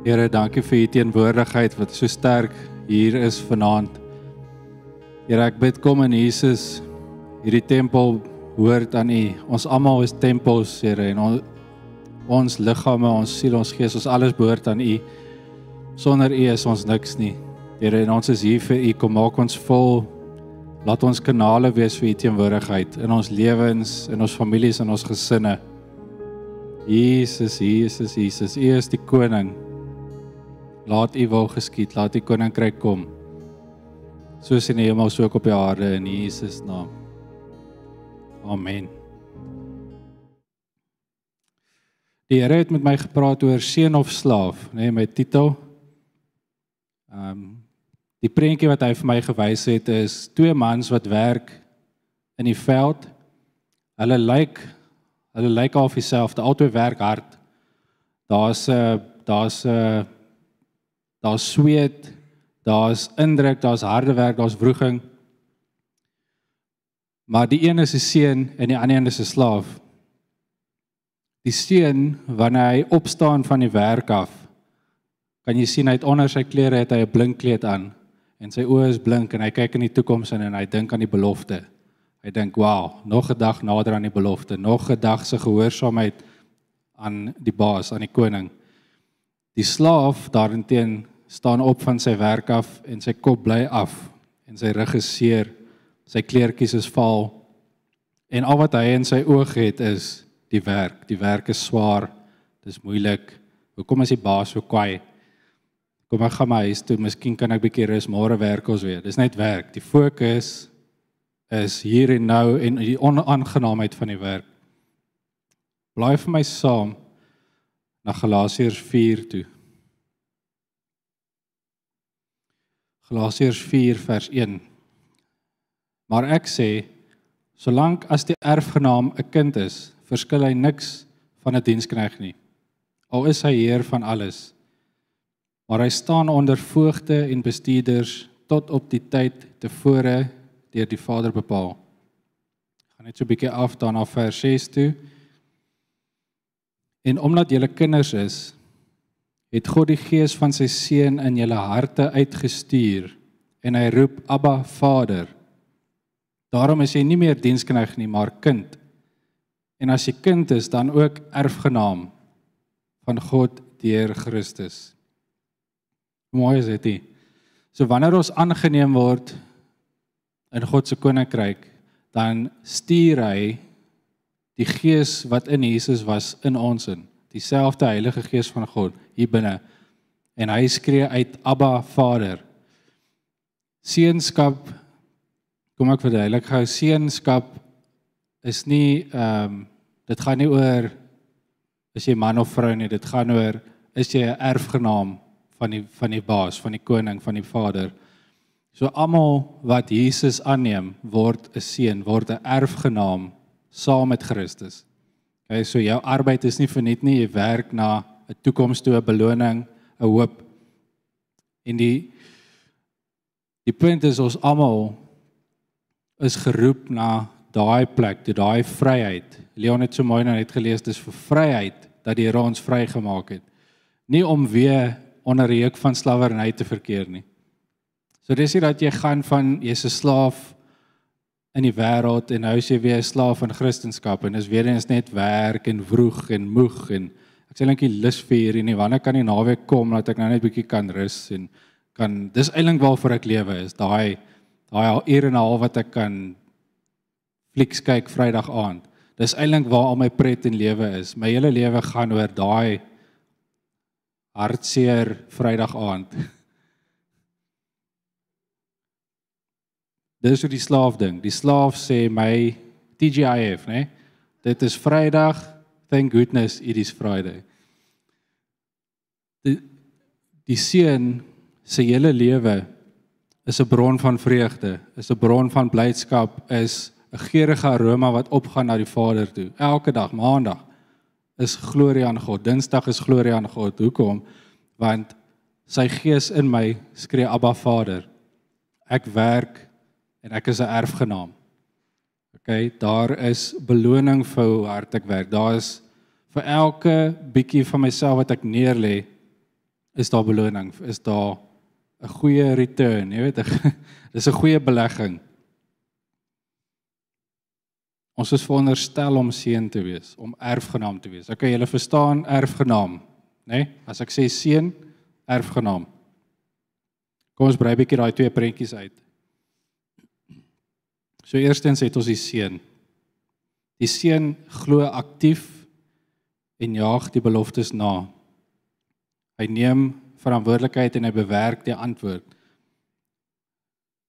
Here, dankie vir u teenwoordigheid wat so sterk hier is vanaand. Here, ek bid kom in Jesus hierdie tempel hoort aan u. Ons almal is tempels, Here, en on, ons liggame, ons siel, ons gees, ons alles behoort aan u. Sonder u is ons niks nie. Here, en ons is hier vir u. Kom maak ons vol. Laat ons kanale wees vir u teenwoordigheid in ons lewens, in ons families en ons gesinne. Jesus, Jesus, Jesus, U is die koning. Laat U wil geskied, laat U koninkryk kom. Soos in die hemel, so ook op die aarde in Jesus naam. Amen. Die Here het met my gepraat oor seun of slaaf, nê, nee, my titel. Ehm um, die prentjie wat hy vir my gewys het is twee mans wat werk in die veld. Hulle lyk hulle lyk al dieselfde, albei werk hard. Daar's 'n daar's 'n daar's sweet, daar's indruk, daar's harde werk, daar's wroging. Maar die een is 'n seun en die ander een is 'n slaaf. Die seun wanneer hy opstaan van die werk af, kan jy sien hy het onder sy klere het hy 'n blink kleed aan en sy oë is blink en hy kyk in die toekoms in en hy dink aan die belofte. Hy dink, "Wow, nog 'n dag nader aan die belofte, nog 'n dag se gehoorsaamheid aan die baas, aan die koning." Die slaaf daarenteen staan op van sy werk af en sy kop bly af en sy rug is seer, sy kleertjies is vaal en al wat hy in sy oog het is die werk. Die werk is swaar, dis moeilik. Hoekom is die baas so kwaai? Kom ek gaan my huis toe, miskien kan ek bietjie rus, môre werk ons weer. Dis net werk. Die fokus is hier en nou en die onaangenaamheid van die werk. Blaai vir my saam na Galasiërs 4 toe. Galasiërs 4 vers 1. Maar ek sê solank as die erfgenaam 'n kind is, verskil hy niks van 'n diensknegt nie. Al is hy heer van alles. Maar hy staan onder voogte en bestuurders tot op die tyd tevore deur die Vader bepaal. Ek gaan net so 'n bietjie af daarna vers 6 toe. En omdat julle kinders is, het God die gees van sy seun in julle harte uitgestuur en hy roep Abba Vader. Daarom is jy nie meer diensknegt nie, maar kind. En as jy kind is, dan ook erfgenaam van God deur Christus. Mooi is dit. So wanneer ons aangeneem word in God se koninkryk, dan stuur hy die gees wat in Jesus was in ons in, dieselfde Heilige Gees van God hier binne. En hy skree uit Abba Vader. Seenskap kom ek verduidelik gou seenskap is nie ehm um, dit gaan nie oor is jy man of vrou nie, dit gaan oor is jy 'n erfgenaam van die van die baas, van die koning, van die Vader. So almal wat Jesus aanneem, word 'n seun, word 'n erfgenaam saam met Christus. Okay, so jou arbeid is nie verniet nie, jy werk na 'n toekoms toe, 'n beloning, 'n hoop. En die die punt is ons almal is geroep na daai plek, toe daai vryheid. Leon het so mooi nou net gelees dis vir vryheid dat die Here ons vrygemaak het. Nie om weer onder die juk van slawerny te verkeer nie. So dis nie dat jy gaan van jy's 'n slaaf in die wêreld en nou is jy weer 'n slaaf in Christendom en dis weer eens net werk en vroeg en moeg en ek sê netjie lus vir hierdie nie wanneer kan die naweek kom dat ek nou net bietjie kan rus en kan dis eintlik waarvoor ek lewe is daai daai ure en 'n half wat ek kan flieks kyk Vrydag aand. Dis eintlik waar al my pret in lewe is. My hele lewe gaan oor daai hartseer Vrydag aand. Dis hoe die slaaf ding. Die slaaf sê my TGIF, né? Dit is Vrydag. Thank goodness it is Friday. Die die seun se hele lewe is 'n bron van vreugde, is 'n bron van blydskap, is 'n geurende aroma wat opgaan na die Vader toe. Elke dag, Maandag is glorie aan God. Dinsdag is glorie aan God. Hoekom? Want sy gees in my skree Abba Vader. Ek werk en ek is 'n erfgenaam. OK, daar is beloning vir hoe hard ek werk. Daar is vir elke bietjie van myself wat ek neerlê, is daar beloning, is daar 'n goeie return, jy weet, dis 'n goeie belegging. Ons is veronderstel om seun te wees, om erfgenaam te wees. Okay, julle verstaan erfgenaam, né? Nee? As ek sê seun, erfgenaam. Kom ons brei 'n bietjie daai twee prentjies uit. So eerstens het ons die seun. Die seun glo aktief en jaag die beloftes na. Hy neem verantwoordelikheid en hy bewerk die antwoord.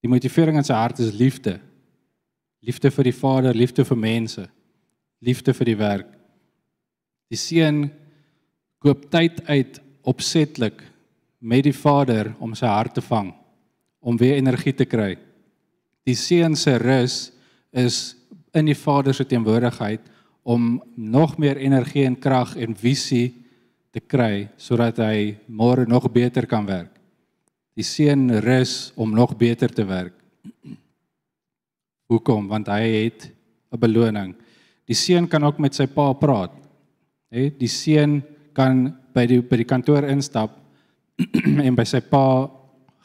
Die motivering in sy hart is liefde. Liefde vir die Vader, liefde vir mense, liefde vir die werk. Die seun koop tyd uit opsetlik met die Vader om sy hart te vang, om weer energie te kry. Die seun se rus is in die Vader se teenwoordigheid om nog meer energie en krag en visie te kry sodat hy môre nog beter kan werk. Die seun rus om nog beter te werk. Hoekom? Want hy het 'n beloning. Die seun kan ook met sy pa praat. Hè, die seun kan by die by die kantoor instap en by sy pa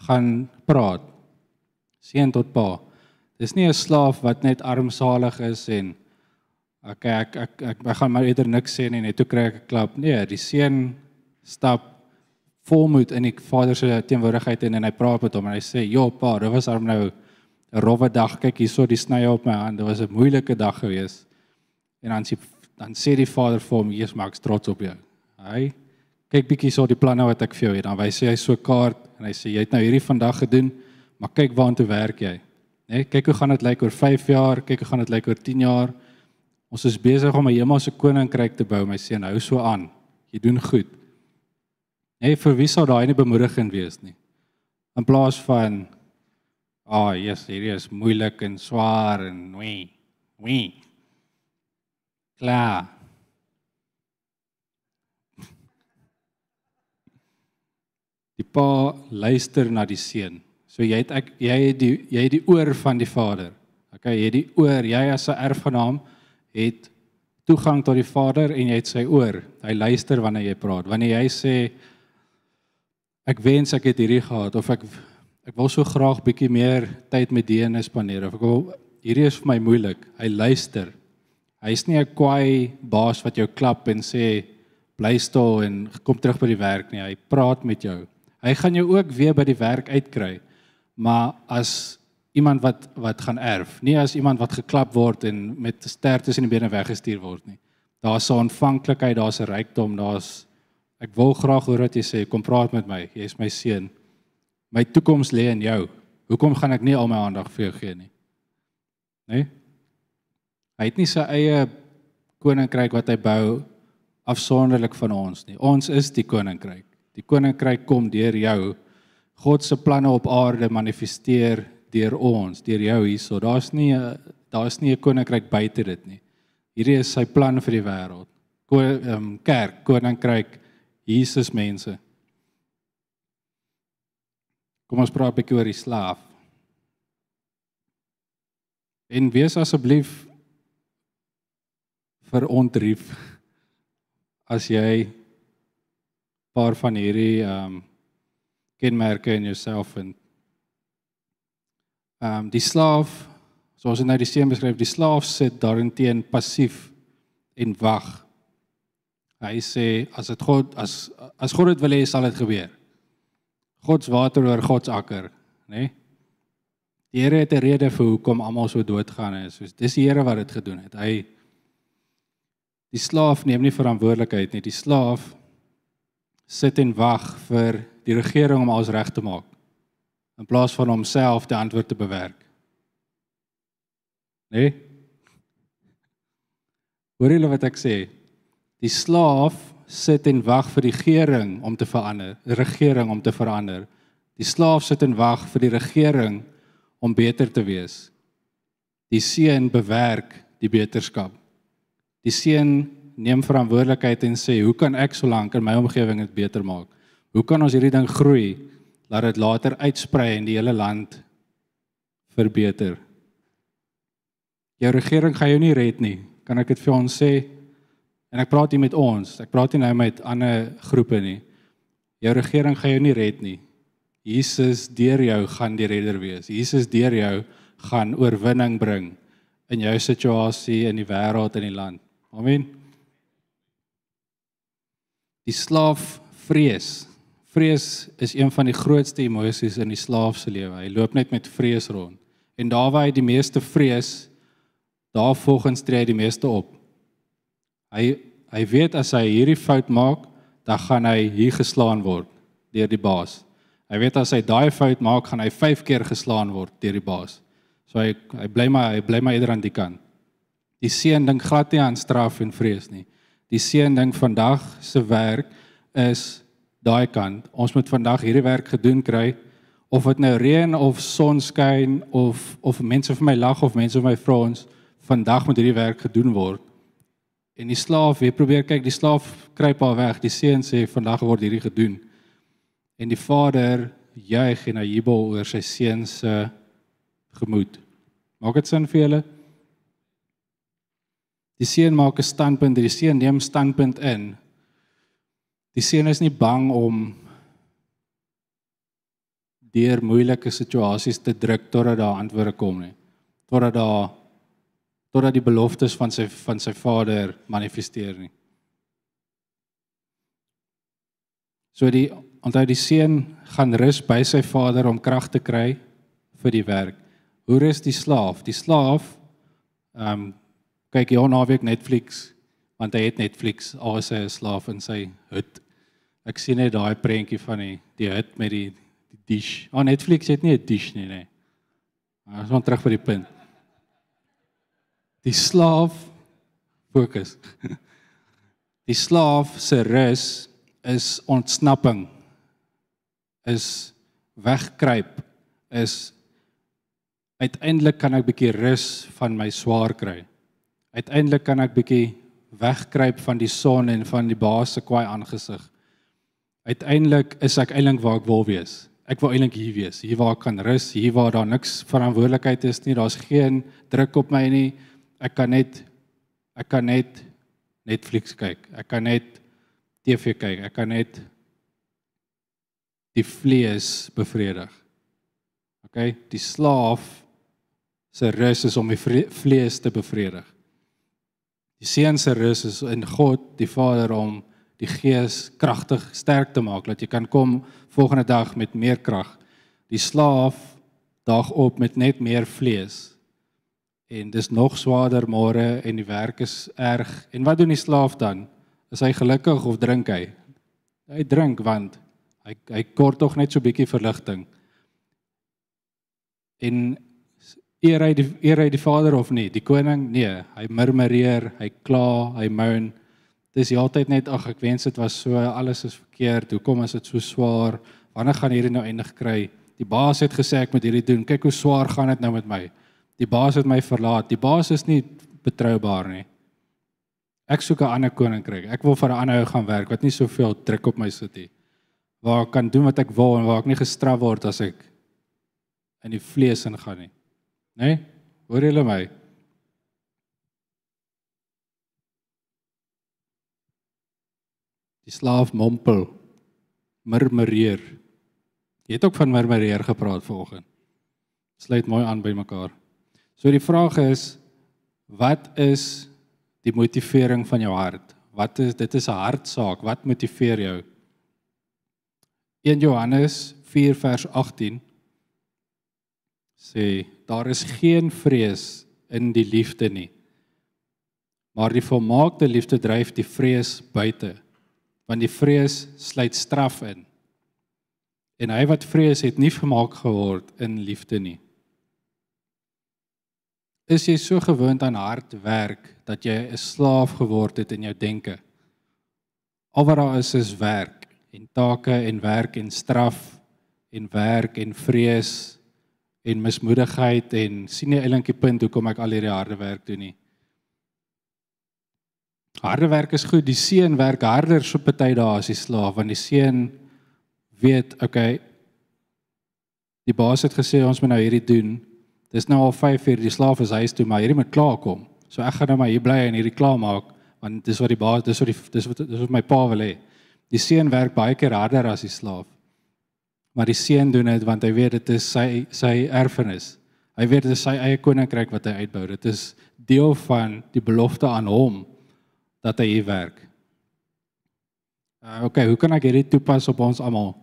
gaan praat. Seun tot pa. Dis nie 'n slaaf wat net armsalig is en Okay, ek ek ek, ek, gaan maar eerder niks sê nie, net toe kry ek 'n klap. Nee, die seun stap volmoed in die vader se teenwoordigheid en, en hy praat met hom en hy sê: "Jo pa, dit was arm nou 'n rowwe dag. Kyk hierso die snye op my hand. Dit was 'n moeilike dag gewees." En dan sê dan sê die vader vir hom: "Jesus, maak trots op jou." Hy kyk bietjie so die planne wat ek vir jou het. Dan wys hy so 'n kaart en hy sê: "Jy het nou hierdie vandag gedoen, maar kyk waartoe werk jy?" Né? Nee, kyk hoe gaan dit lyk oor 5 jaar, kyk hoe gaan dit lyk oor 10 jaar. Ons is besig om 'n hemelse koninkryk te bou, my seun. Hou so aan. Jy doen goed. Nee, vir wie sou daai nie bemoedigend wees nie? In plaas van ah, oh, yes, hierdie is moeilik en swaar en wee. Wee. Klaar. Die pa luister na die seun. So jy het ek jy het die jy het die oor van die Vader. Okay, jy het die oor, jy as 'n erfgenaam het toegang tot die Vader en jy het sy oor. Hy luister wanneer jy praat. Wanneer jy sê ek wens ek het hierdie gehad of ek ek wil so graag bietjie meer tyd met Deene spandeer of ek wil hierdie is vir my moeilik. Hy luister. Hy's nie 'n kwaai baas wat jou klap en sê bly stil en kom terug by die werk nie. Hy praat met jou. Hy gaan jou ook weer by die werk uitkry. Maar as iemand wat wat gaan erf, nie as iemand wat geklap word en met sterktes in die bene weggestuur word nie. Daar's 'n ontvanklikheid, daar's 'n rykdom, daar's ek wil graag hoor wat jy sê, kom praat met my. Jy's my seun. My toekoms lê in jou. Hoekom gaan ek nie al my aandag vir jou gee nie? Nee? Hy het nie sy eie koninkryk wat hy bou afsonderlik van ons nie. Ons is die koninkryk. Die koninkryk kom deur jou. God se planne op aarde manifesteer deur ons, deur jou hierso. Daar's nie daar's nie 'n koninkryk buite dit nie. Hierdie is sy plan vir die wêreld. Ko um, kerk, koninkryk, Jesus mense. Kom ons praat 'n bietjie oor die slaaf. En wees asseblief verontrief as jy paar van hierdie ehm um, kenmerke in jouself vind. Ehm um, die slaaf, soos dit nou die seun beskryf, die slaaf sit daarteen passief en wag. Hy sê as dit God as as God dit wil hê, sal dit gebeur. God se water oor God se akker, nê? Nee? Die Here het 'n rede vir hoekom almal so doodgaan is. So dis die Here wat dit gedoen het. Hy die slaaf neem nie verantwoordelikheid nie. Die slaaf sit en wag vir die regering om alles reg te maak in plaas van homself die antwoord te bewerk. Nee? Hoor julle wat ek sê? Die slaaf sit en wag vir die regering om te verander, die regering om te verander. Die slaaf sit en wag vir die regering om beter te wees. Die seun bewerk die beterskap. Die seun neem verantwoordelikheid en sê, "Hoe kan ek solank in my omgewing dit beter maak? Hoe kan ons hierdie ding groei laat dit later uitsprei in die hele land verbeter. Jou regering gaan jou nie red nie, kan ek dit vir ons sê? En ek praat hier met ons, ek praat nie nou met ander groepe nie. Jou regering gaan jou nie red nie. Jesus deur jou gaan die redder wees. Jesus deur jou gaan oorwinning bring in jou situasie in die wêreld en die land. Amen. Die slaaf vrees. Vrees is een van die grootste emosies in die slaaf se lewe. Hy loop net met vrees rond. En daar waar hy die meeste vrees, daar volgens tree hy die meeste op. Hy hy weet as hy hierdie fout maak, dan gaan hy hier geslaan word deur die baas. Hy weet as hy daai fout maak, gaan hy 5 keer geslaan word deur die baas. So hy hy bly maar hy bly maar eerder aan die kant. Die seun dink glad nie aan straf en vrees nie. Die seun dink vandag se werk is daai kant. Ons moet vandag hierdie werk gedoen kry of dit nou reën of son skyn of of mense vir my lag of mense vir my vra ons vandag moet hierdie werk gedoen word. En die slaaf, jy probeer kyk, die slaaf kruip al weg. Die seun sê vandag word hierdie gedoen. En die vader juig en hy jubel oor sy seun se gemoed. Maak dit sin vir julle? Die seun maak 'n standpunt, die seun neem standpunt in. Die seun is nie bang om deur moeilike situasies te druk totdat daar antwoorde kom nie. Totdat daar totdat die beloftes van sy van sy Vader manifesteer nie. So die onthou die seun gaan rus by sy Vader om krag te kry vir die werk. Hoe rus die slaaf? Die slaaf ehm um, kyk hier naweek Netflix want hy het Netflix al sy slaaf in sy hut. Ek sien net daai prentjie van die die hut met die die dish. Oh Netflix het nie 'n dish nie, nee. Ons gaan terug by die punt. Die slaaf fokus. Die slaaf se rus is ontsnapping. Is wegkruip. Is uiteindelik kan ek bietjie rus van my swaar kry. Uiteindelik kan ek bietjie wegkruip van die son en van die baas se kwaai aangesig. Uiteindelik is ek eintlik waar ek wil wees. Ek wil eintlik hier wees, hier waar ek kan rus, hier waar daar niks verantwoordelikheid is nie, daar's geen druk op my nie ek kan net ek kan net Netflix kyk. Ek kan net TV kyk. Ek kan net die vlees bevredig. OK, die slaaf se rus is om die vlees te bevredig. Die seun se rus is in God, die Vader om die gees kragtig sterk te maak dat jy kan kom volgende dag met meer krag. Die slaaf daag op met net meer vlees en dis nog swaarder môre en die werk is erg. En wat doen die slaaf dan? Is hy gelukkig of drink hy? Hy drink want hy hy kort tog net so bietjie verligting. En eer hy die eer hy die Vader of nie? Die koning? Nee, hy murmureer, hy kla, hy moan. Dis heeltyd net ag ek wens dit was so, alles is verkeerd. Hoekom is dit so swaar? Wanneer gaan hierdie nou eindig kry? Die baas het gesê ek moet hierdie doen. Kyk hoe swaar gaan dit nou met my. Die baas het my verlaat. Die baas is nie betroubaar nie. Ek soek 'n ander koninkryk. Ek wil vir 'n ander ou gaan werk wat nie soveel druk op my sit nie. Waar ek kan doen wat ek wil en waar ek nie gestraf word as ek in die vlees ingaan nie. Né? Nee? Hoor julle my? Die slaaf mompel, murmureer. Jy het ook van murmureer gepraat vanoggend. Sluit mooi aan by mekaar. So die vraag is wat is die motivering van jou hart? Wat is dit is 'n hartsaak. Wat motiveer jou? 1 Johannes 4 vers 18 sê daar is geen vrees in die liefde nie. Maar die volmaakte liefde dryf die vrees buite. Want die vrees sluit straf in. En hy wat vrees het nie vermaak geword in liefde nie. Is jy so gewoond aan hard werk dat jy 'n slaaf geword het in jou denke? Al wat daar is is werk en take en werk en straf en werk en vrees en mismoedigheid en sien jy eintlik die punt hoekom ek al hierdie harde werk doen nie? Harde werk is goed. Die seun werk harder so party dae as die slaaf want die seun weet, okay, die baas het gesê ons moet nou hierdie doen. Dis nou al 5 uur die slaaf is huis toe, maar hierdie moet klaar kom. So ek gaan nou maar hier bly en hierdie klaar maak want dis wat die baas dis wat die dis wat dis wat my pa wil hê. Die seun werk baie keer harder as die slaaf. Maar die seun doen dit want hy weet dit is sy sy erfenis. Hy weet dit is sy eie koninkryk wat hy uitbou. Dit is deel van die belofte aan hom dat hy hier werk. Uh okay, hoe kan ek hierdie toepas op ons almal?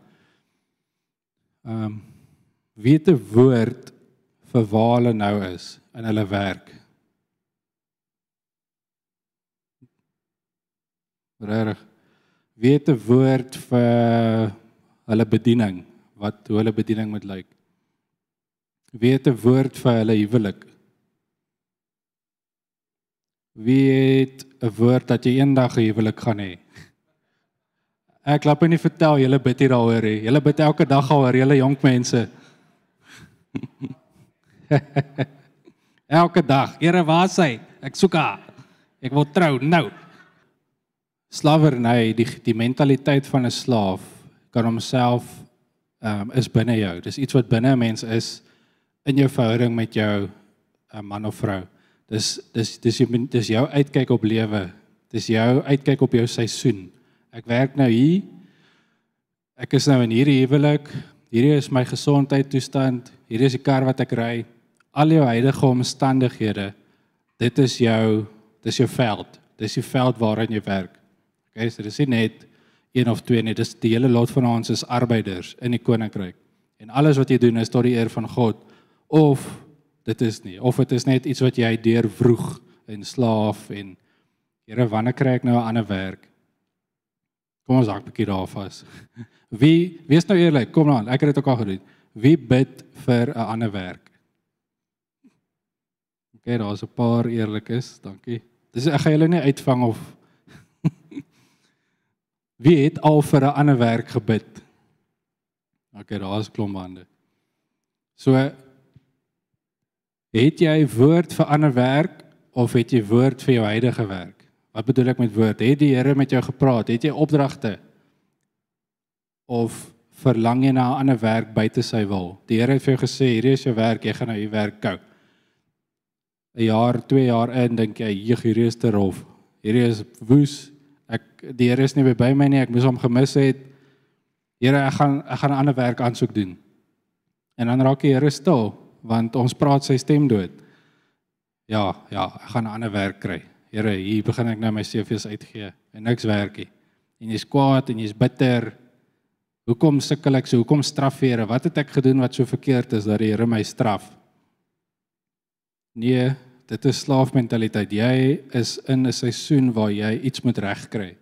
Ehm um, weet 'n woord vir waar hulle nou is in hulle werk. Regtig. Weet 'n woord vir hulle bediening, wat hoe hulle bediening moet lyk. Weet 'n woord vir hulle huwelik. Weet 'n woord dat jy eendag 'n huwelik gaan hê. Ek laat my nie vertel julle bid hier daaroor nie. Julle bid elke dag daaroor, julle jonk mense. elke dag. Here, waar is hy? Ek soek haar. Ek wil trou nou. Slawerny, die die mentaliteit van 'n slaaf kan homself ehm um, is binne jou. Dis iets wat binne 'n mens is in jou verhouding met jou 'n uh, man of vrou. Dis dis dis jy dis jou uitkyk op lewe. Dis jou uitkyk op jou seisoen. Ek werk nou hier. Ek is nou in hierdie huwelik. Hierdie is my gesondheid toestand. Hierdie is die kar wat ek ry. Al jou huidige omstandighede. Dit is jou dis jou veld. Dis die veld waarin jy werk. Okay, so dis nie net een of twee nie. Dis die hele lot van ons is arbeiders in die koninkryk. En alles wat jy doen is tot die eer van God of dit is nie of dit is net iets wat jy deur vroeg en slaaf en Here wanneer kry ek nou 'n ander werk? Kom ons hak 'n bietjie daar vas. Wie wees nou eerlik, kom aan, ek het dit ook al gedoen. Wie bid vir 'n ander werk? OK, daar's 'n paar eerlikes, dankie. Dis ek gaan julle nie uitvang of Wie het al vir 'n ander werk gebid? OK, daar's klomp hande. So het jy woord vir ander werk of het jy woord vir jou huidige werk? Wat bedoel ek met woord? Het die Here met jou gepraat? Het jy opdragte? Of verlang jy na 'n ander werk buite sy wil? Die Here het vir jou gesê, hierdie is jou werk, jy gaan nou hier werk kou. 'n Jaar, 2 jaar in dink jy, hierdie is te rof. Hierdie is woes. Ek die Here is nie by my nie, ek moes hom gemis het. Here, ek gaan ek gaan 'n ander werk aansoek doen. En dan raak die Here stil want ons praat sy stem dood. Ja, ja, ek gaan 'n ander werk kry. Here, hier begin ek nou my CV's uitgee en niks werk nie. En jy's kwaad en jy's bitter. Hoekom sukkel ek so? Hoekom straf jy Here? Wat het ek gedoen wat so verkeerd is dat die Here my straf? Nee, dit is slaafmentaliteit. Jy is in 'n seisoen waar jy iets moet regkry.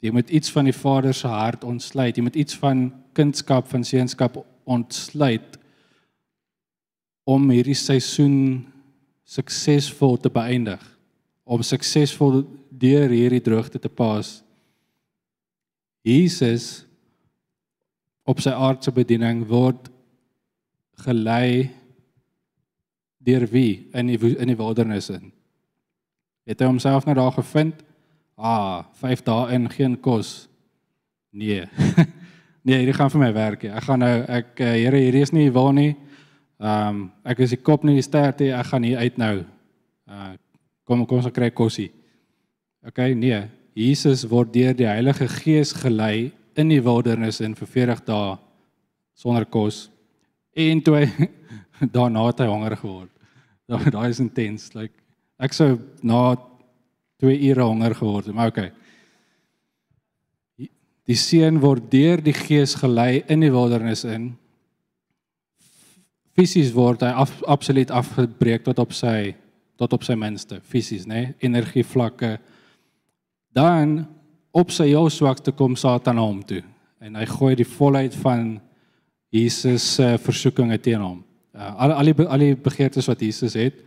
Jy moet iets van die Vader se hart ontsluit. Jy moet iets van kindskap, van seenskap ontsluit om hierdie seisoen suksesvol te beëindig om suksesvol deur hierdie droogte te pas. Jesus op sy aardse bediening word gelei deur wie in die in die wildernis in. Het hy homself nou daar gevind? Ah, 5 dae in geen kos. Nee. nee, hierdie gaan vir my werk. Ek gaan nou ek eh, Here, hierdie is nie waar nie. Ehm um, ek is die kop nie die stert nie. Ek gaan hier uit nou. Uh kom kom ons kry kosie. OK, nee. Jesus word deur die Heilige Gees gelei in die wildernis in vir 40 dae sonder kos. En toe hy daarna het hy honger geword. Daai is intens. Like ek sou na 2 ure honger geword het, maar OK. Die seun word deur die Gees gelei in die wildernis in. Fisies word hy af, absoluut afgebreek tot op sy tot op sy minste fisies nê nee? energie vlakke dan op sy heel swakste kom Satan na hom toe en hy gooi die volheid van Jesus se uh, versoekinge teen hom. Uh, al al die al die begeertes wat Jesus het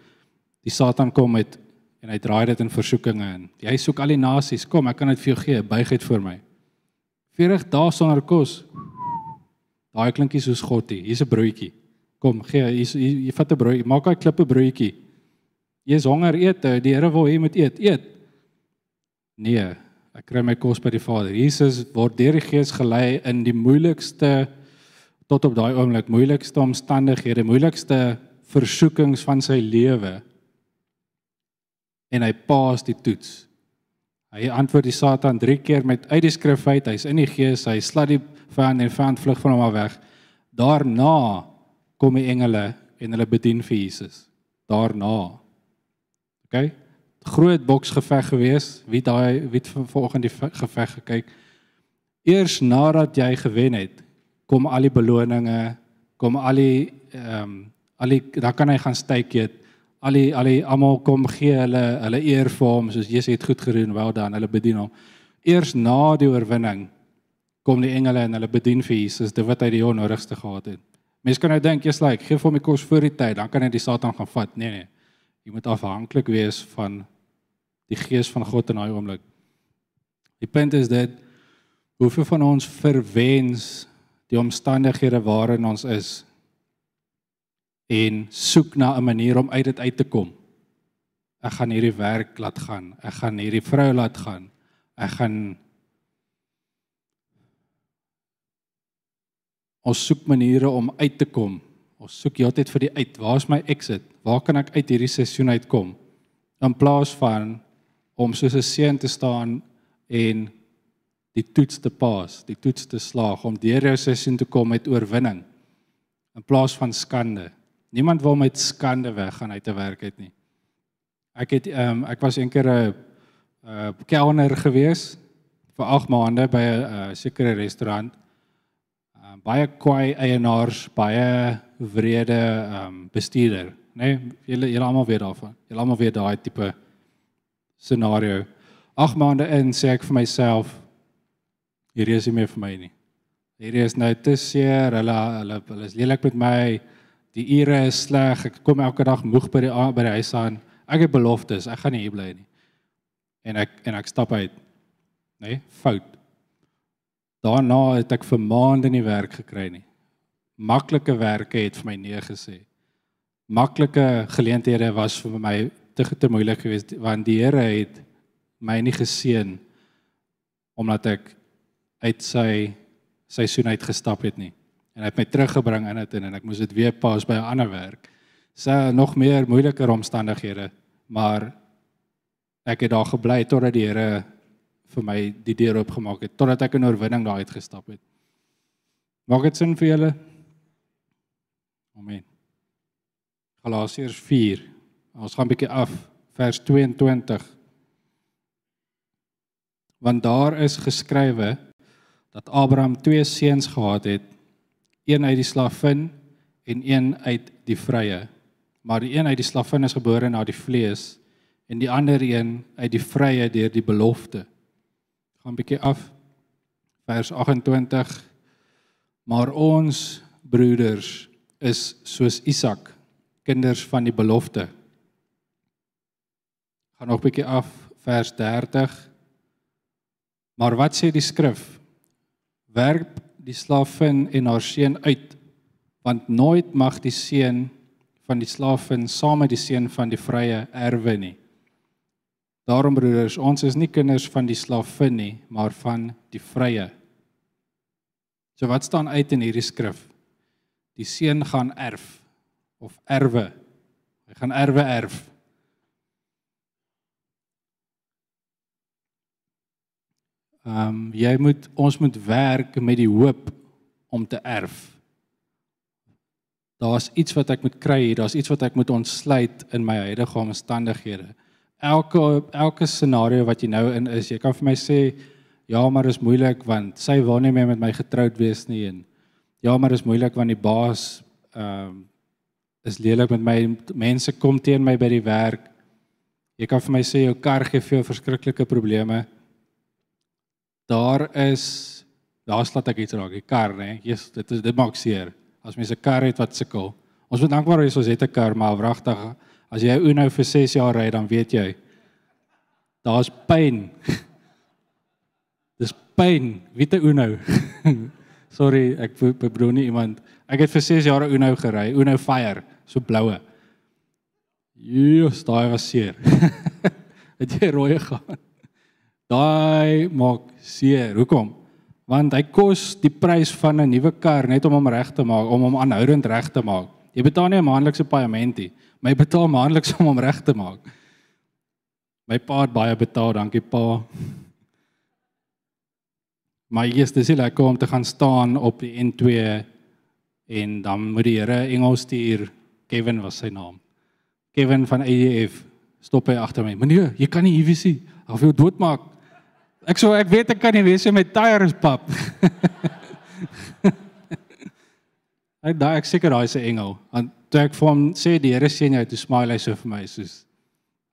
die Satan kom met en hy draai dit in versoekinge in. Jy soek al die nasies kom ek kan dit vir jou gee buig dit vir my. 40 dae sonder kos. Daai klinkie soos God hier hier's 'n broodjie kom gee hier jy vat 'n broodjie maak daai klippe broodjie Jy is honger eet, eh, die Here wil hê jy moet eet. Eet. Nee, ek kry my kos by die Vader. Jesus word deur die Gees gelei in die moeilikste tot op daai oomblik moeilikste omstandighede, moeilikste versoekings van sy lewe. En hy pas die toets. Hy antwoord die Satan 3 keer met uit die skrif uit. Hy's in die gees. Hy slat die vyand en vyand vlug van hom af weg. Daarna kom die engele en hulle bedien vir Jesus. Daarna. OK? Groot boksgeveg gewees. Wie daai wie vanoggend die geveg gekyk? Eers nadat jy gewen het, kom al die beloninge, kom al die ehm um, al die dan kan hy gaan styk eet al die al die almal kom gee hulle hulle eer vir hom soos Jesus het goed gedoen, wel dan, hulle bedien hom. Eers na die oorwinning kom die engele en hulle bedien vir Jesus, dit wat hy die onnodigste gehad het. Mense kan nou dink, jy's like, gee vir hom die kos voor die tyd, dan kan hy die Satan gaan vat. Nee nee. Jy moet afhanklik wees van die gees van God in daai oomblik. Die punt is dit hoeveel van ons verwens die omstandighede waarin ons is en soek na 'n manier om uit dit uit te kom. Ek gaan hierdie werk laat gaan. Ek gaan hierdie vrou laat gaan. Ek gaan Ons soek maniere om uit te kom. Ons soek heeltyd vir die uit. Waar is my exit? Waar kan ek uit hierdie seisoen uitkom? In plaas van om soos 'n seun te staan en die toets te pas, die toets te slaag om deur jou seisoen te kom met oorwinning in plaas van skande. Niemand wil met skande weggaan uit te werk het nie. Ek het ehm um, ek was eendag 'n 'n kelner gewees vir 8 maande by 'n uh, sekere restaurant. Um, baie kwaai eienaars, baie wrede um, bestuurder, né? Nee, julle julle almal weet daarvan. Julle almal weet daai tipe scenario. 8 maande in sê ek vir myself hierdie is nie meer vir my nie. Hierdie is nou te seer. Hulle hulle hulle is lelik met my die ure is sleg. Ek kom elke dag moeg by die by die huis aan. Ek het beloftes, ek gaan nie hier bly nie. En ek en ek stap uit. Nê? Nee, fout. Daarna het ek vir maande nie werk gekry nie. Maklike werke het vir my nee gesê. Maklike geleenthede was vir my te te moeilik geweest want die Here het my nie geseën omdat ek uit sy seisoen uit gestap het nie en hy het my teruggebring in dit en ek moes dit weer pas by 'n ander werk. Sy nog meer moeiliker omstandighede, maar ek het daar gebly totdat die Here vir my die deur oopgemaak het totdat ek in oorwinning daar uitgestap het. Maak dit sin vir julle? Amen. Galasiërs 4. Ons gaan 'n bietjie af vers 22. Want daar is geskrywe dat Abraham twee seuns gehad het een uit die slavin en een uit die vrye. Maar die een uit die slavin is gebore na die vlees en die ander een uit die vrye deur die belofte. Gaan bietjie af vers 28. Maar ons broeders is soos Isak, kinders van die belofte. Gaan nog bietjie af vers 30. Maar wat sê die skrif? Werp die slavin en haar seun uit want nooit mag die seun van die slavin saam met die seun van die vrye erwe nie. Daarom broeders, ons is nie kinders van die slavin nie, maar van die vrye. So wat staan uit in hierdie skrif? Die seun gaan erf of erwe. Hy gaan erwe erf. Ehm um, jy moet ons moet werk met die hoop om te erf. Daar's iets wat ek moet kry hier, daar's iets wat ek moet ontsluit in my huidige omstandighede. Elke elke scenario wat jy nou in is, jy kan vir my sê ja, maar is moeilik want sy wil nie meer met my getroud wees nie en ja, maar is moeilik want die baas ehm um, is lelik met my mense kom teen my by die werk. Jy kan vir my sê jou kar gee vir jou verskriklike probleme daar is daar slaat ek iets raak, die kar nê. Jesus, dit is dit maak seer. As mense 'n kar het wat sukkel. Ons moet dankbaar wees ons het 'n kar, maar wragtig as jy 'n Uno vir 6 jaar ry, dan weet jy daar's pyn. Dis pyn. Wie te Uno? Sorry, ek bedoel nie iemand. Ek het vir 6 jaar Uno gery, Uno Fire, so bloue. Jesus, daai was seer. het jy rooi gehad? Daai maak seer. Hoekom? Want hy kos die prys van 'n nuwe kar net om hom reg te maak, om hom aanhoudend reg te maak. Jy betaal nie 'n maandelikse paaiement nie, jy betaal maandeliks om hom reg te maak. My pa het baie betaal, dankie pa. Maar eers dis nie lekker om te gaan staan op die N2 en dan moet die Here engel stuur. Kevin was sy naam. Kevin van ADF stop hy agter my. Meneer, jy kan nie hier wees nie. Of jy doodmaak. Ek sê ek weet ek kan nie wees met tyres pap. ek daai ek seker daai se engel. Want toe ek vir hom sê die Here sien jou, toe smile hy so vir my soos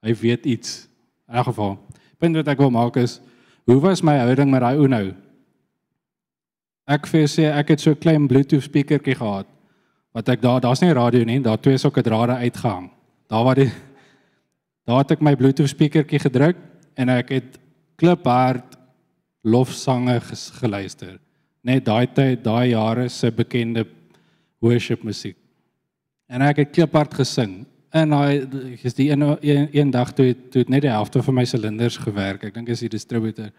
hy weet iets. In elk geval, punt wat ek wil maak is hoe was my houding met daai Uno? Ek vir sê ek het so 'n klein Bluetooth speakertjie gehad wat ek daar daar's nie radio nie, daar twee sulke drade uitgehang. Daar waar die daar het ek my Bluetooth speakertjie gedruk en ek het kliphard lofsange geluister. Net daai tyd, daai jare se bekende worship musiek. En ek het kliphard gesing. En daai is die een, een een dag toe toe net die helfte van my silinders gewerk. Ek dink is die distributor.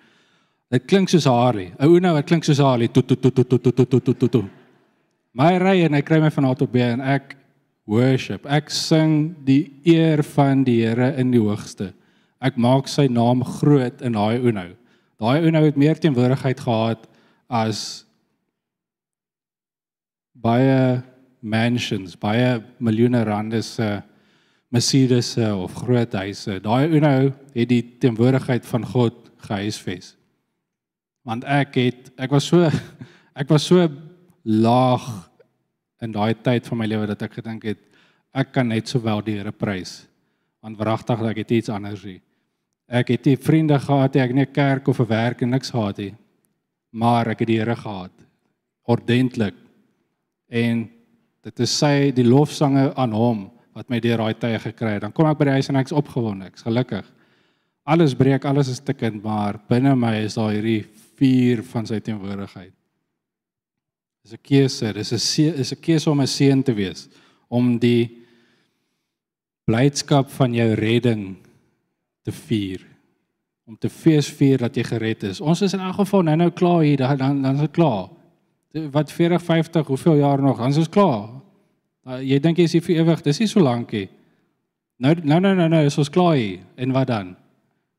Dit klink soos Harley. Ou nou, dit klink soos Harley. Tot tot tot tot tot tot tot tot. My ry en hy kry my van A tot B en ek worship. Ek sing die eer van die Here in die hoogste. Ek maak sy naam groot in daai Uno. Daai Uno het meer teenwoordigheid gehad as baie mansions, baie miljoene rande se Mercedes of groot huise. Daai Uno het die teenwoordigheid van God gehuisves. Want ek het ek was so ek was so laag in daai tyd van my lewe dat ek gedink het ek kan net sowel die Here prys. Want wragtig ek het iets anders hier. Ek het nie vriende gehad nie, ek het nie kerk of 'n werk en niks gehad nie. Maar ek het die Here gehad ordentlik. En dit is sy die lofsange aan hom wat my deur daai tye gekry het. Dan kom ek by die huis en ek's opgewonde, ek's gelukkig. Alles breek, alles is stikkend, maar binne my is daar hierdie vuur van sy teenwoordigheid. Dis 'n keuse, dis 'n is 'n keuse om 'n seun te wees, om die blydskap van jou redding te vier om te fees vier dat jy gered is. Ons is in elk geval nou nou klaar hier, dan dan, dan is dit klaar. Wat 40, 50, hoeveel jaar nog? Dan is ons klaar. Uh, jy dink jy is hier vir ewig, dis nie so lankie. Nou nou nou nou, nou is ons klaar hier. En wat dan?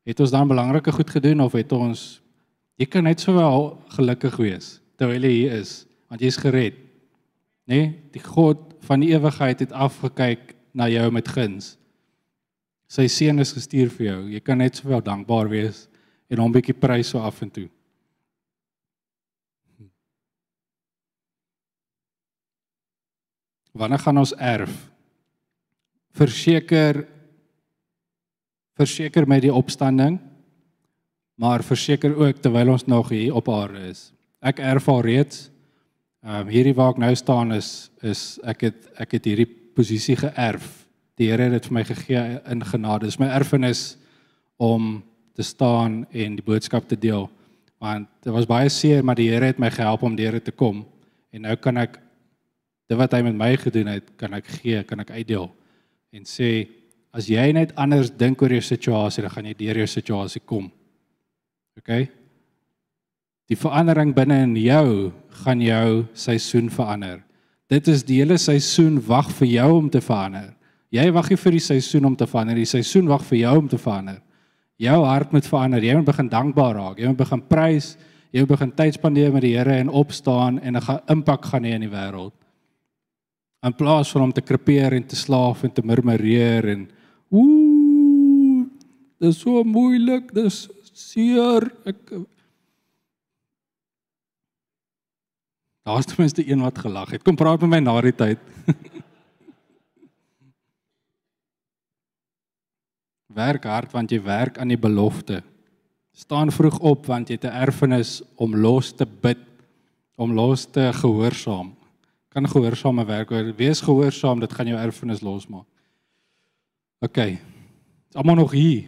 Het ons dan belangrike goed gedoen of het ons jy kan net sowel gelukkig wees terwyl jy hier is, want jy's gered. Nê? Nee? Die God van die ewigheid het afgekyk na jou met guns sy seun is gestuur vir jou. Jy kan net sowel dankbaar wees en hom 'n bietjie prys so af en toe. Wanneer gaan ons erf? Verseker verseker met die opstanding, maar verseker ook terwyl ons nog hier op aarde is. Ek erf al reeds. Ehm um, hierdie waar ek nou staan is is ek het ek het hierdie posisie geërf Die Here het dit vir my gegee in genade. Dis my erfenis om te staan en die boodskap te deel. Want dit was baie seer, maar die Here het my gehelp om deur dit te kom. En nou kan ek dit wat hy met my gedoen het, kan ek gee, kan ek uitdeel. En sê as jy net anders dink oor jou situasie, dan gaan jy deur jou situasie kom. OK? Die verandering binne in jou gaan jou seisoen verander. Dit is die hele seisoen wag vir jou om te verander. Jy wag nie vir die seisoen om te verander, die seisoen wag vir jou om te verander. Jou hart moet verander. Jy moet begin dankbaar raak. Jy moet begin prys. Jy moet begin tyd spandeer met die Here en opstaan en 'n impak gaan hê in die wêreld. In plaas van om te krepeer en te slaaf en te murmureer en ooh, dis so moeilik, dis seer. Ek Daar's ten minste een wat gelag het. Kom praat met my na die tyd. Werk hard want jy werk aan die belofte. Staan vroeg op want jy het 'n erfenis om los te bid, om los te gehoorsaam. Kan gehoorsame werk word. Wees gehoorsaam, dit gaan jou erfenis losmaak. OK. Dis almal nog hier.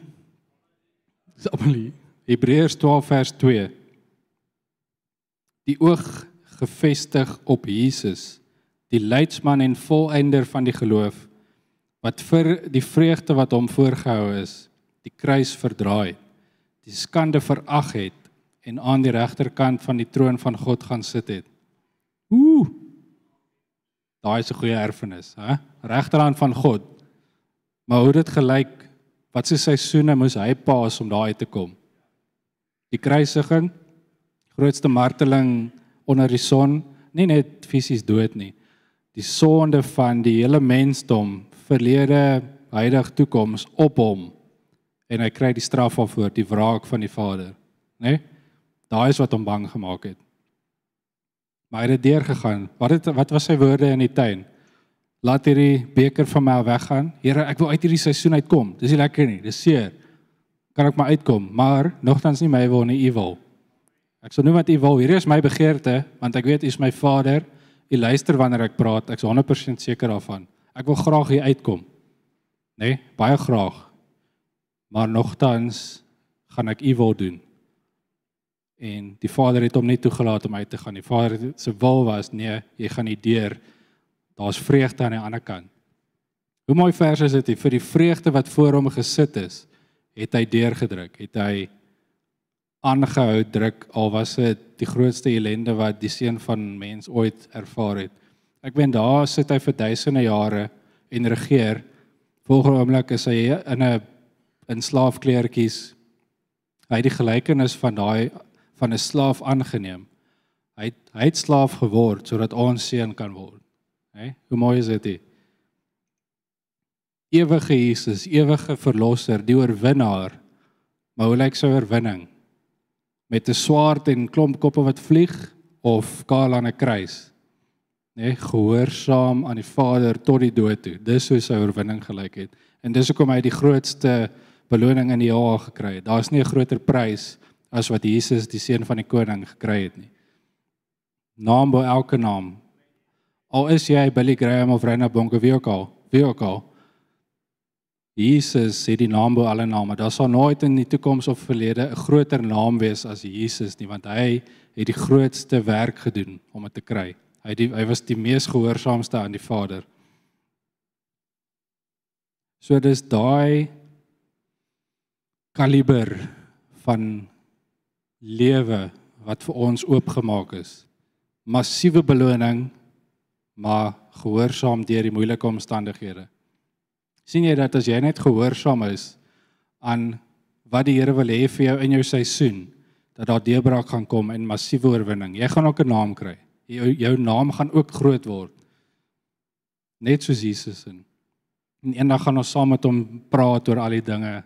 Dis almal hier. Hebreërs 12 vers 2. Die oog gefestig op Jesus, die leidsman en volëinder van die geloof wat vir die vreugde wat hom voorgehou is, die kruis verdraai, die skande verag het en aan die regterkant van die troon van God gaan sit het. Ooh. Daai is 'n goeie erfenis, hè? Regterhand van God. Maar hoe dit gelyk Wat se seisoene moes hy pas om daar uit te kom? Die kruisiging, grootste marteling onder die son, nie net fisies dood nie. Die sonde van die hele mensdom, verlede, huidige, toekoms op hom en hy kry die straf daarvoor, die wraak van die Vader, né? Nee? Daai is wat hom bang gemaak het. Maar hy het deur gegaan. Wat het wat was sy woorde in die tuin? Laat hierdie beker van my weggaan. Here, ek wil uit hierdie seisoen uitkom. Dis nie lekker nie. Dis seer. Kan ek maar uitkom, maar nogtans nie my wil nie, u wil. Ek sal noem wat u wil. Hierdie is my begeerte, want ek weet u is my Vader. U luister wanneer ek praat. Ek's 100% seker daarvan. Ek wil graag hier uitkom. Né? Nee, baie graag. Maar nogtans gaan ek u wil doen en die vader het hom net toegelaat om uit te gaan. Die vader se wil was nee, jy gaan nie deur. Daar's vreugde aan die ander kant. Hoe mooi vers is dit vir die vreugde wat voor hom gesit is, het hy deurgedruk, het hy aangehou druk al was dit die grootste ellende wat die seun van mens ooit ervaar het. Ek weet daar sit hy vir duisende jare en regeer. Volgende oomblik is hy in 'n in slaafkleertjies. Hy het die gelykenis van daai van 'n slaaf aangeneem. Hy het, hy het slaaf geword sodat ons seun kan word. Hè? Hoe mooi is dit? Ewige Jesus, ewige verlosser, die oorwinnaar. Maar hoe lyk sy oorwinning? Met 'n swaard en klomp koppe wat vlieg of kaal aan 'n kruis? Nee, gehoorsaam aan die Vader tot die dood toe. Dis hoe sy oorwinning gelyk het. En dis hoekom hy die grootste beloning in die hemel gekry het. Daar's nie 'n groter prys as wat Jesus die seun van die koning gekry het nie. Naam bo elke naam. Al is jy Billy Graham of Rena Bonke wie ook al, wie ook al. Jesus sê die naam bo alle name. Daar sal nooit in die toekoms of verlede 'n groter naam wees as Jesus nie, want hy het die grootste werk gedoen om dit te kry. Hy die, hy was die mees gehoorsaamste aan die Vader. So dis daai kaliber van lewe wat vir ons oopgemaak is. Massiewe beloning, maar gehoorsaam deur die moeilike omstandighede. sien jy dat as jy net gehoorsaam is aan wat die Here wil hê vir jou in jou seisoen, dat daar deurbraak gaan kom en massiewe oorwinning. Jy gaan ook 'n naam kry. Jou jou naam gaan ook groot word. Net soos Jesus in. En eendag gaan ons saam met hom praat oor al die dinge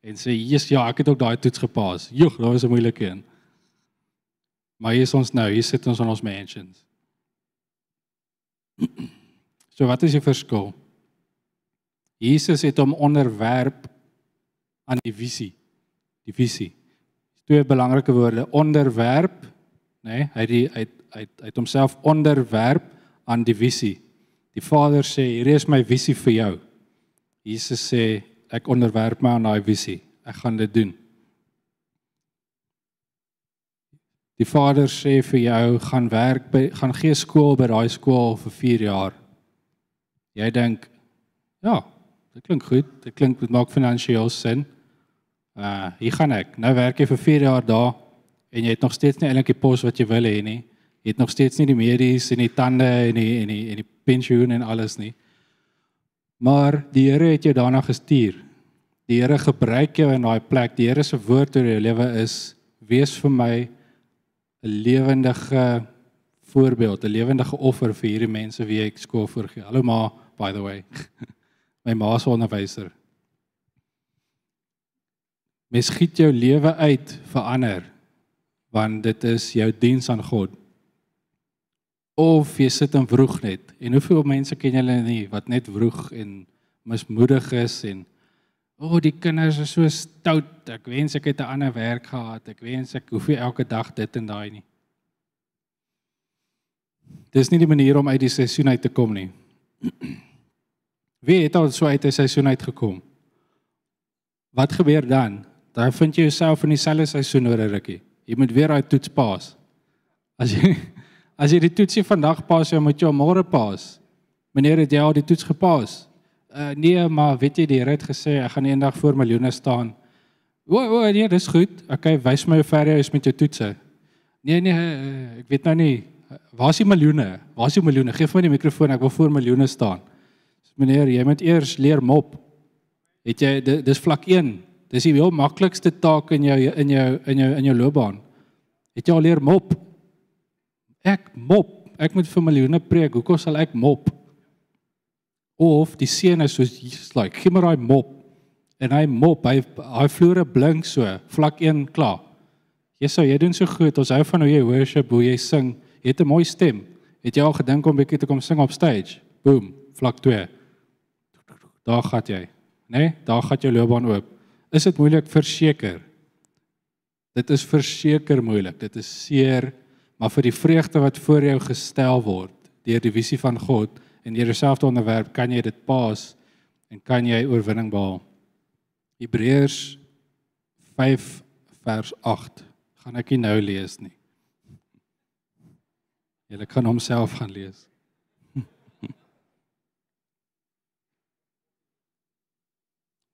en sê Jesus ja, ek het ook daai toets gepas. Joeg, daai was 'n moeilike een. Maar hier is ons nou, hier sit ons in ons mansions. So wat is die verskil? Jesus het hom onderwerp aan die visie. Die visie. Twee belangrike woorde, onderwerp, nê? Nee, hy die hy hy hy het homself onderwerp aan die visie. Die Vader sê, "Hier is my visie vir jou." Jesus sê, ek onderwerp my aan daai visie. Ek gaan dit doen. Die Vader sê vir jou gaan werk by gaan gee skool by daai skool vir 4 jaar. Jy dink ja, dit klink goed. Dit klink dit maak finansiëel sin. Uh, hier gaan ek. Nou werk jy vir 4 jaar daar en jy het nog steeds nie eintlik die pos wat jy wil hê nie. Jy het nog steeds nie die medies en die tande en die en die en die pensioen en alles nie. Maar die Here het jou daarna gestuur. Die Here gebruik jou in daai plek. Die Here se woord oor jou lewe is: "Wees vir my 'n lewendige voorbeeld, 'n lewendige offer vir hierdie mense wie ek skool voorgee." Hallo ma, by the way. my ma se onderwyser. Mens giet jou lewe uit vir ander want dit is jou diens aan God. Of jy sit en vroeg net. En hoeveel mense ken julle nie wat net vroeg en mismoedig is en o, oh, die kinders is so stout. Ek wens ek het 'n ander werk gehad. Ek wens ek hoef nie elke dag dit en daai nie. Dis nie die manier om uit die seisoen uit te kom nie. Wie het al so uit die seisoen uit gekom? Wat gebeur dan? Dan vind jy jouself in dieselfde seisoen oor 'n rukkie. Jy moet weer daai toets pas. As jy as jy die toetsie vandag pas, jy moet jou môre pas. Meneer het jy al die toets gepas? Uh, nee, maar weet jy die Here het gesê ek gaan eendag voor miljoene staan. O, o, nee, dis goed. Okay, wys my hoe ver jy is met jou toetse. Nee, nee, uh, ek weet nou nie. Waar is die miljoene? Waar is die miljoene? Geef my die mikrofoon, ek wil voor miljoene staan. Meneer, jy moet eers leer mop. Het jy dis vlak 1. Dis die heel maklikste taak in jou in jou in jou in jou loopbaan. Het jy al leer mop? Ek mop. Ek moet vir miljoene preek. Hoekom sal ek mop? Of die seun is soos Jesus like, gee my daai mop. En hy mop, hy hy vloere blink so, vlak 1 klaar. Jesus, jy doen so goed. Ons hou van hoe jy worship, hoe jy sing. Jy het 'n mooi stem. Het jy al gedink om bietjie te kom sing op stage? Boom, vlak 2. Daar gaan jy. Né? Nee, daar gaan jou loopbaan oop. Is dit moeilik verseker? Dit is verseker moeilik. Dit is seer, maar vir die vreugde wat voor jou gestel word deur die visie van God en deur jouself te onderwerp, kan jy dit pas en kan jy oorwinning behaal. Hebreërs 5 vers 8 gaan ek nie nou lees nie. Julle kan homself gaan lees.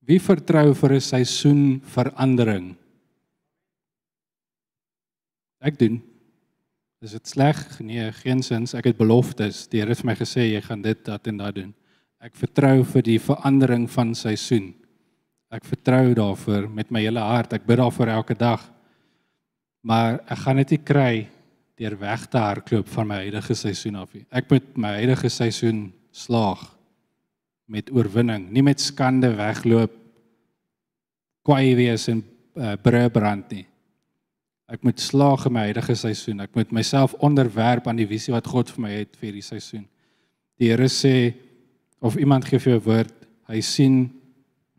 Wie vertrou vir 'n seisoen verandering? Ek doen. Is dit sleg? Nee, geensins. Ek het beloftes. Die Here het vir my gesê jy gaan dit, dat en dat doen. Ek vertrou vir die verandering van seisoen. Ek vertrou daarvoor met my hele hart. Ek bid daarvoor elke dag. Maar ek gaan dit nie kry deur weg te hardloop van my huidige seisoen af nie. Ek moet my huidige seisoen slaag met oorwinning, nie met skande wegloop kwaai wees en uh, brand nie. Ek moet slaag in my huidige seisoen. Ek moet myself onderwerp aan die visie wat God vir my het vir hierdie seisoen. Die Here sê of iemand gee vir jou 'n woord, hy sien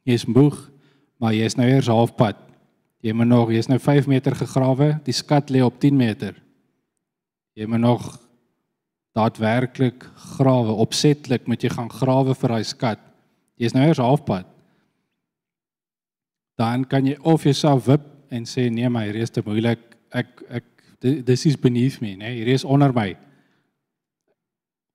jy is moeg, maar jy is nou eers halfpad. Jy moet nog, jy is nou 5 meter gegrawe, die skat lê op 10 meter. Jy moet nog daadwerklik grawe, opsetlik moet jy gaan grawe vir daai skat. Jy is nou eers halfpad. Dan kan jy of jouself wip en sê nee, my hier is te moeilik. Ek ek dis is beneath me, nee, hier is onder my.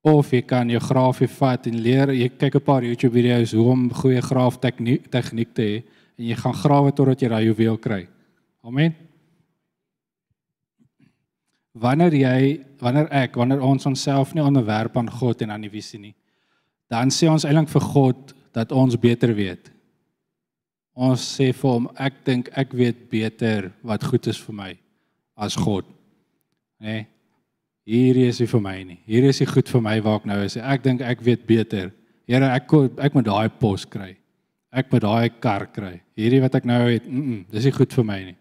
Of jy kan jou grafie vat en leer, jy kyk 'n paar YouTube video's hoe om goeie graaf tegniek tegniek te hê en jy gaan grawe totdat jy daai juweel kry. Amen wanneer jy wanneer ek wanneer ons onsself nie onderwerp aan God en aan die visie nie dan sê ons eintlik vir God dat ons beter weet ons sê vir hom ek dink ek weet beter wat goed is vir my as God nê nee, hier is hy vir my nie hier is hy goed vir my waar ek nou is ek dink ek weet beter Here ek ek moet daai pos kry ek moet daai kar kry hierdie wat ek nou het mm -mm, dis nie goed vir my nie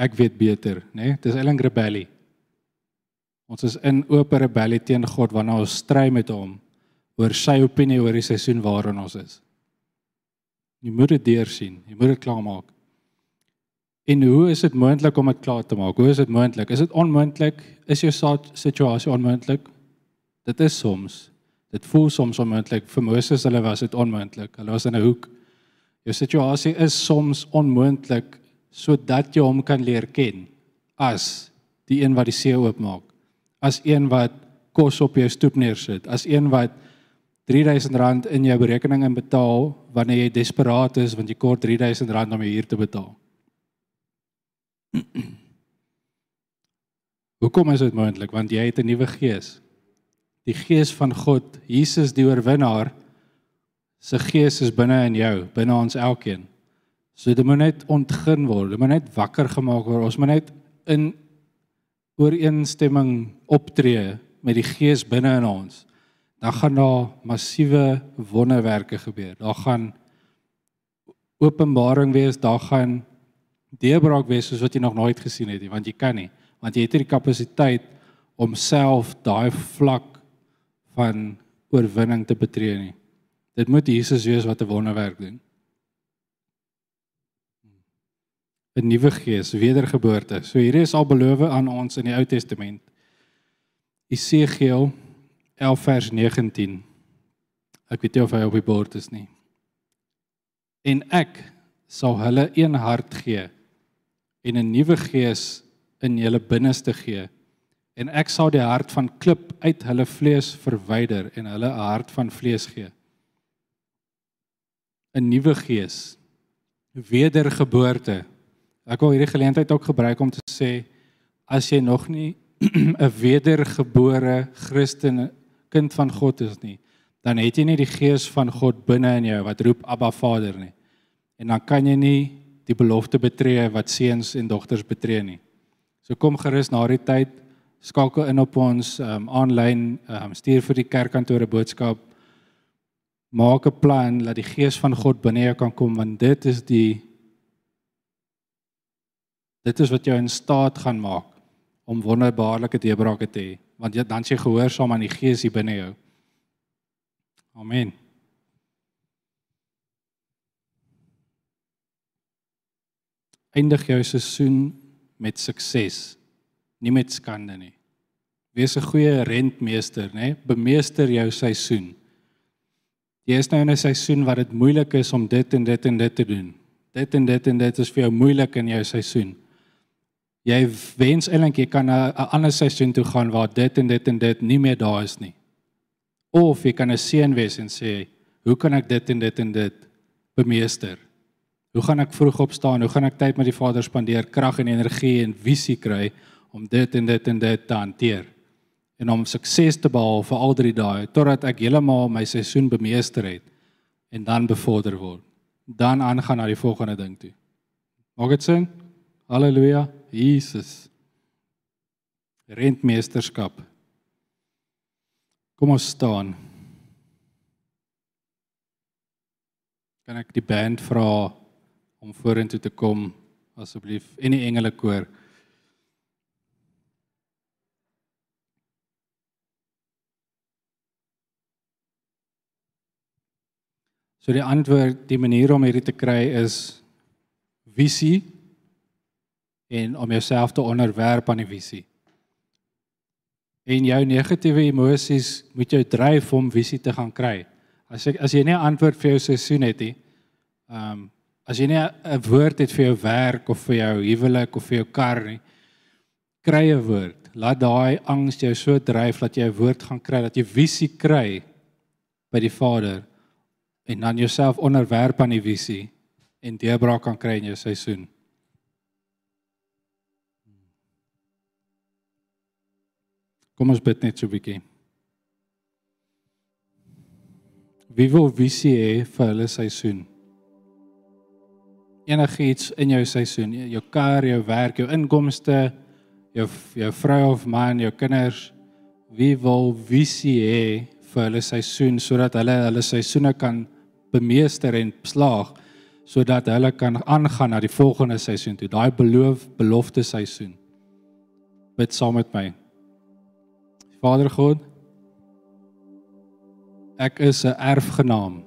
ek weet beter, né? Nee? Dis eintlik rebellie. Ons is in oop rebellie teen God wanneer ons stry met hom oor sy opinie oor die seisoen waarin ons is. Jy moet dit deursien, jy moet dit klaarmaak. En hoe is dit moontlik om dit klaar te maak? Hoe is dit moontlik? Is dit onmoontlik? Is jou situasie onmoontlik? Dit is soms. Dit voel soms onmoontlik. Vir Moses hulle was dit onmoontlik. Hulle was in 'n hoek. Jou situasie is soms onmoontlik sodat jy hom kan leer ken as die een wat die see oopmaak as een wat kos op jou stoep neersit as een wat R3000 in jou berekening in betaal wanneer jy desperaat is want jy kort R3000 om jou huur te betaal Hoekom is dit moontlik want jy het 'n nuwe gees die gees van God Jesus die oorwinnaar se gees is binne in jou binne ons elkeen So dit moet net ontgin word. Dit moet net wakker gemaak word. Ons moet net in ooreenstemming optree met die Gees binne in ons. Dan gaan daar massiewe wonderwerke gebeur. Daar gaan openbaring wees, daar gaan deurbraak wees soos wat jy nog nooit gesien het nie, want jy kan nie, want jy het nie die kapasiteit om self daai vlak van oorwinning te betree nie. Dit moet Jesus wees wat 'n wonderwerk doen. 'n nuwe gees, wedergeboorte. So hier is al belofte aan ons in die Ou Testament. Esegiel 11 vers 19. Ek weet nie of hy op die bord is nie. En ek sal hulle een hart gee en 'n nuwe gees in hulle binneste gee. En ek sal die hart van klip uit hulle vlees verwyder en hulle 'n hart van vlees gee. 'n Nuwe gees. Wedergeboorte. Ek wil hierdie geleentheid ook gebruik om te sê as jy nog nie 'n wedergebore Christen kind van God is nie, dan het jy nie die gees van God binne in jou wat roep Abba Vader nie. En dan kan jy nie die belofte betree wat seuns en dogters betree nie. So kom gerus na die tyd, skakel in op ons um aanlyn, um stuur vir die kerkkantore boodskap. Maak 'n plan dat die gees van God binne jou kan kom want dit is die dit is wat jou in staat gaan maak om wonderbaarlike deurbrake te hê want jy dan jy gehoorsaam aan die gees hier binne jou. Amen. Eindig jou seisoen met sukses, nie met skande nie. Wees 'n goeie rentmeester, nê? Bemeester jou seisoen. Jy is nou in 'n seisoen wat dit moeilik is om dit en dit en dit te doen. Dit en dit en dit is vir jou moeilik in jou seisoen. Jy wens eintlik jy kan 'n ander seisoen toe gaan waar dit en dit en dit nie meer daar is nie. Of jy kan 'n seun wees en sê, "Hoe kan ek dit en dit en dit bemeester? Hoe gaan ek vroeg opstaan? Hoe gaan ek tyd met die Vader spandeer, krag en energie en visie kry om dit en dit en dit te hanteer?" En om sukses te behaal vir al drie dae totdat ek heeltemal my seisoen bemeester het en dan bevorder word. Dan aangaan na die volgende ding toe. Maak dit sin? Halleluja. Jesus. Rentmeesterskap. Kom ons staan. Kan ek die band vra om vorentoe te kom asseblief en die engele koor? So die antwoord, die manier om hierdie te kry is visie en om jouself te onderwerp aan die visie. En jou negatiewe emosies moet jou dryf om visie te gaan kry. As ek as jy nie 'n antwoord vir jou seisoen het nie, ehm um, as jy nie 'n woord het vir jou werk of vir jou huwelik of vir jou kar nie, kry 'n woord. Laat daai angs jou so dryf dat jy 'n woord gaan kry, dat jy visie kry by die Vader en dan jouself onderwerp aan die visie en deurbraak kan kry in jou seisoen. Kom ons bid net so 'n bietjie. Wie wil visie hê vir hulle seisoen? Enigiets in jou seisoen, jou kar, jou werk, jou inkomste, jou jou vrou of man, jou kinders, wie wil visie hê vir hulle seisoen sodat hulle hulle seisoene kan bemeester en slaag sodat hulle kan aangaan na die volgende seisoen toe, daai beloof belofte seisoen. Bid saam met my. Vader God, ek is 'n erfgenaam.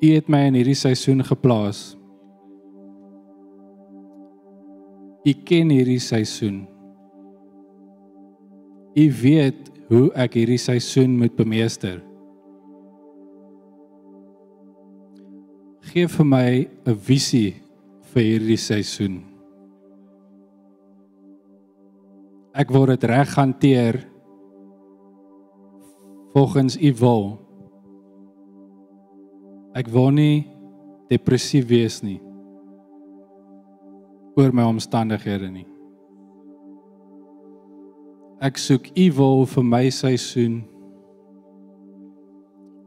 U het my in hierdie seisoen geplaas. U ken hierdie seisoen. U weet hoe ek hierdie seisoen moet bemeester. Geef vir my 'n visie vir hierdie seisoen. Ek word dit reg hanteer volgens u wil. Ek wil nie depressief wees nie oor my omstandighede nie. Ek soek u wil vir my seisoen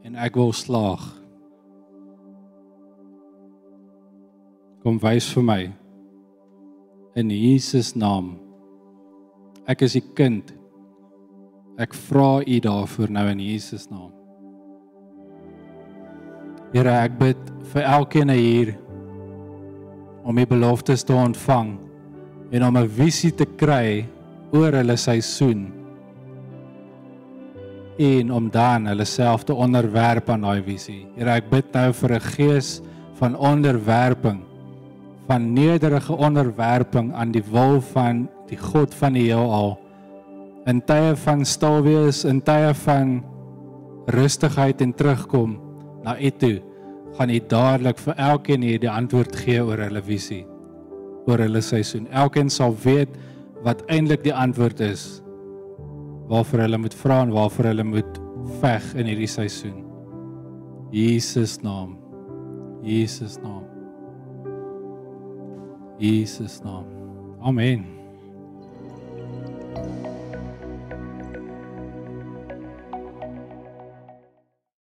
en ek wil slaag. Kom wys vir my in Jesus naam. Ek is u kind. Ek vra u daarvoor nou in Jesus naam. Here, ek bid vir elkeen hier om u beloftes te ontvang en om 'n visie te kry oor hulle seisoen en om dan hulle self te onderwerp aan daai visie. Here, ek bid nou vir 'n gees van onderwerping van nederige onderwerping aan die wil van die God van die heelal. In tye van stil wees, in tye van rustigheid en terugkom na U toe, gaan U dadelik vir elkeen hier die antwoord gee oor hulle visie, oor hulle seisoen. Elkeen sal weet wat eintlik die antwoord is waarvoor hulle moet vra en waarvoor hulle moet veg in hierdie seisoen. Jesus naam. Jesus naam. Jesus naam. Amen. thank you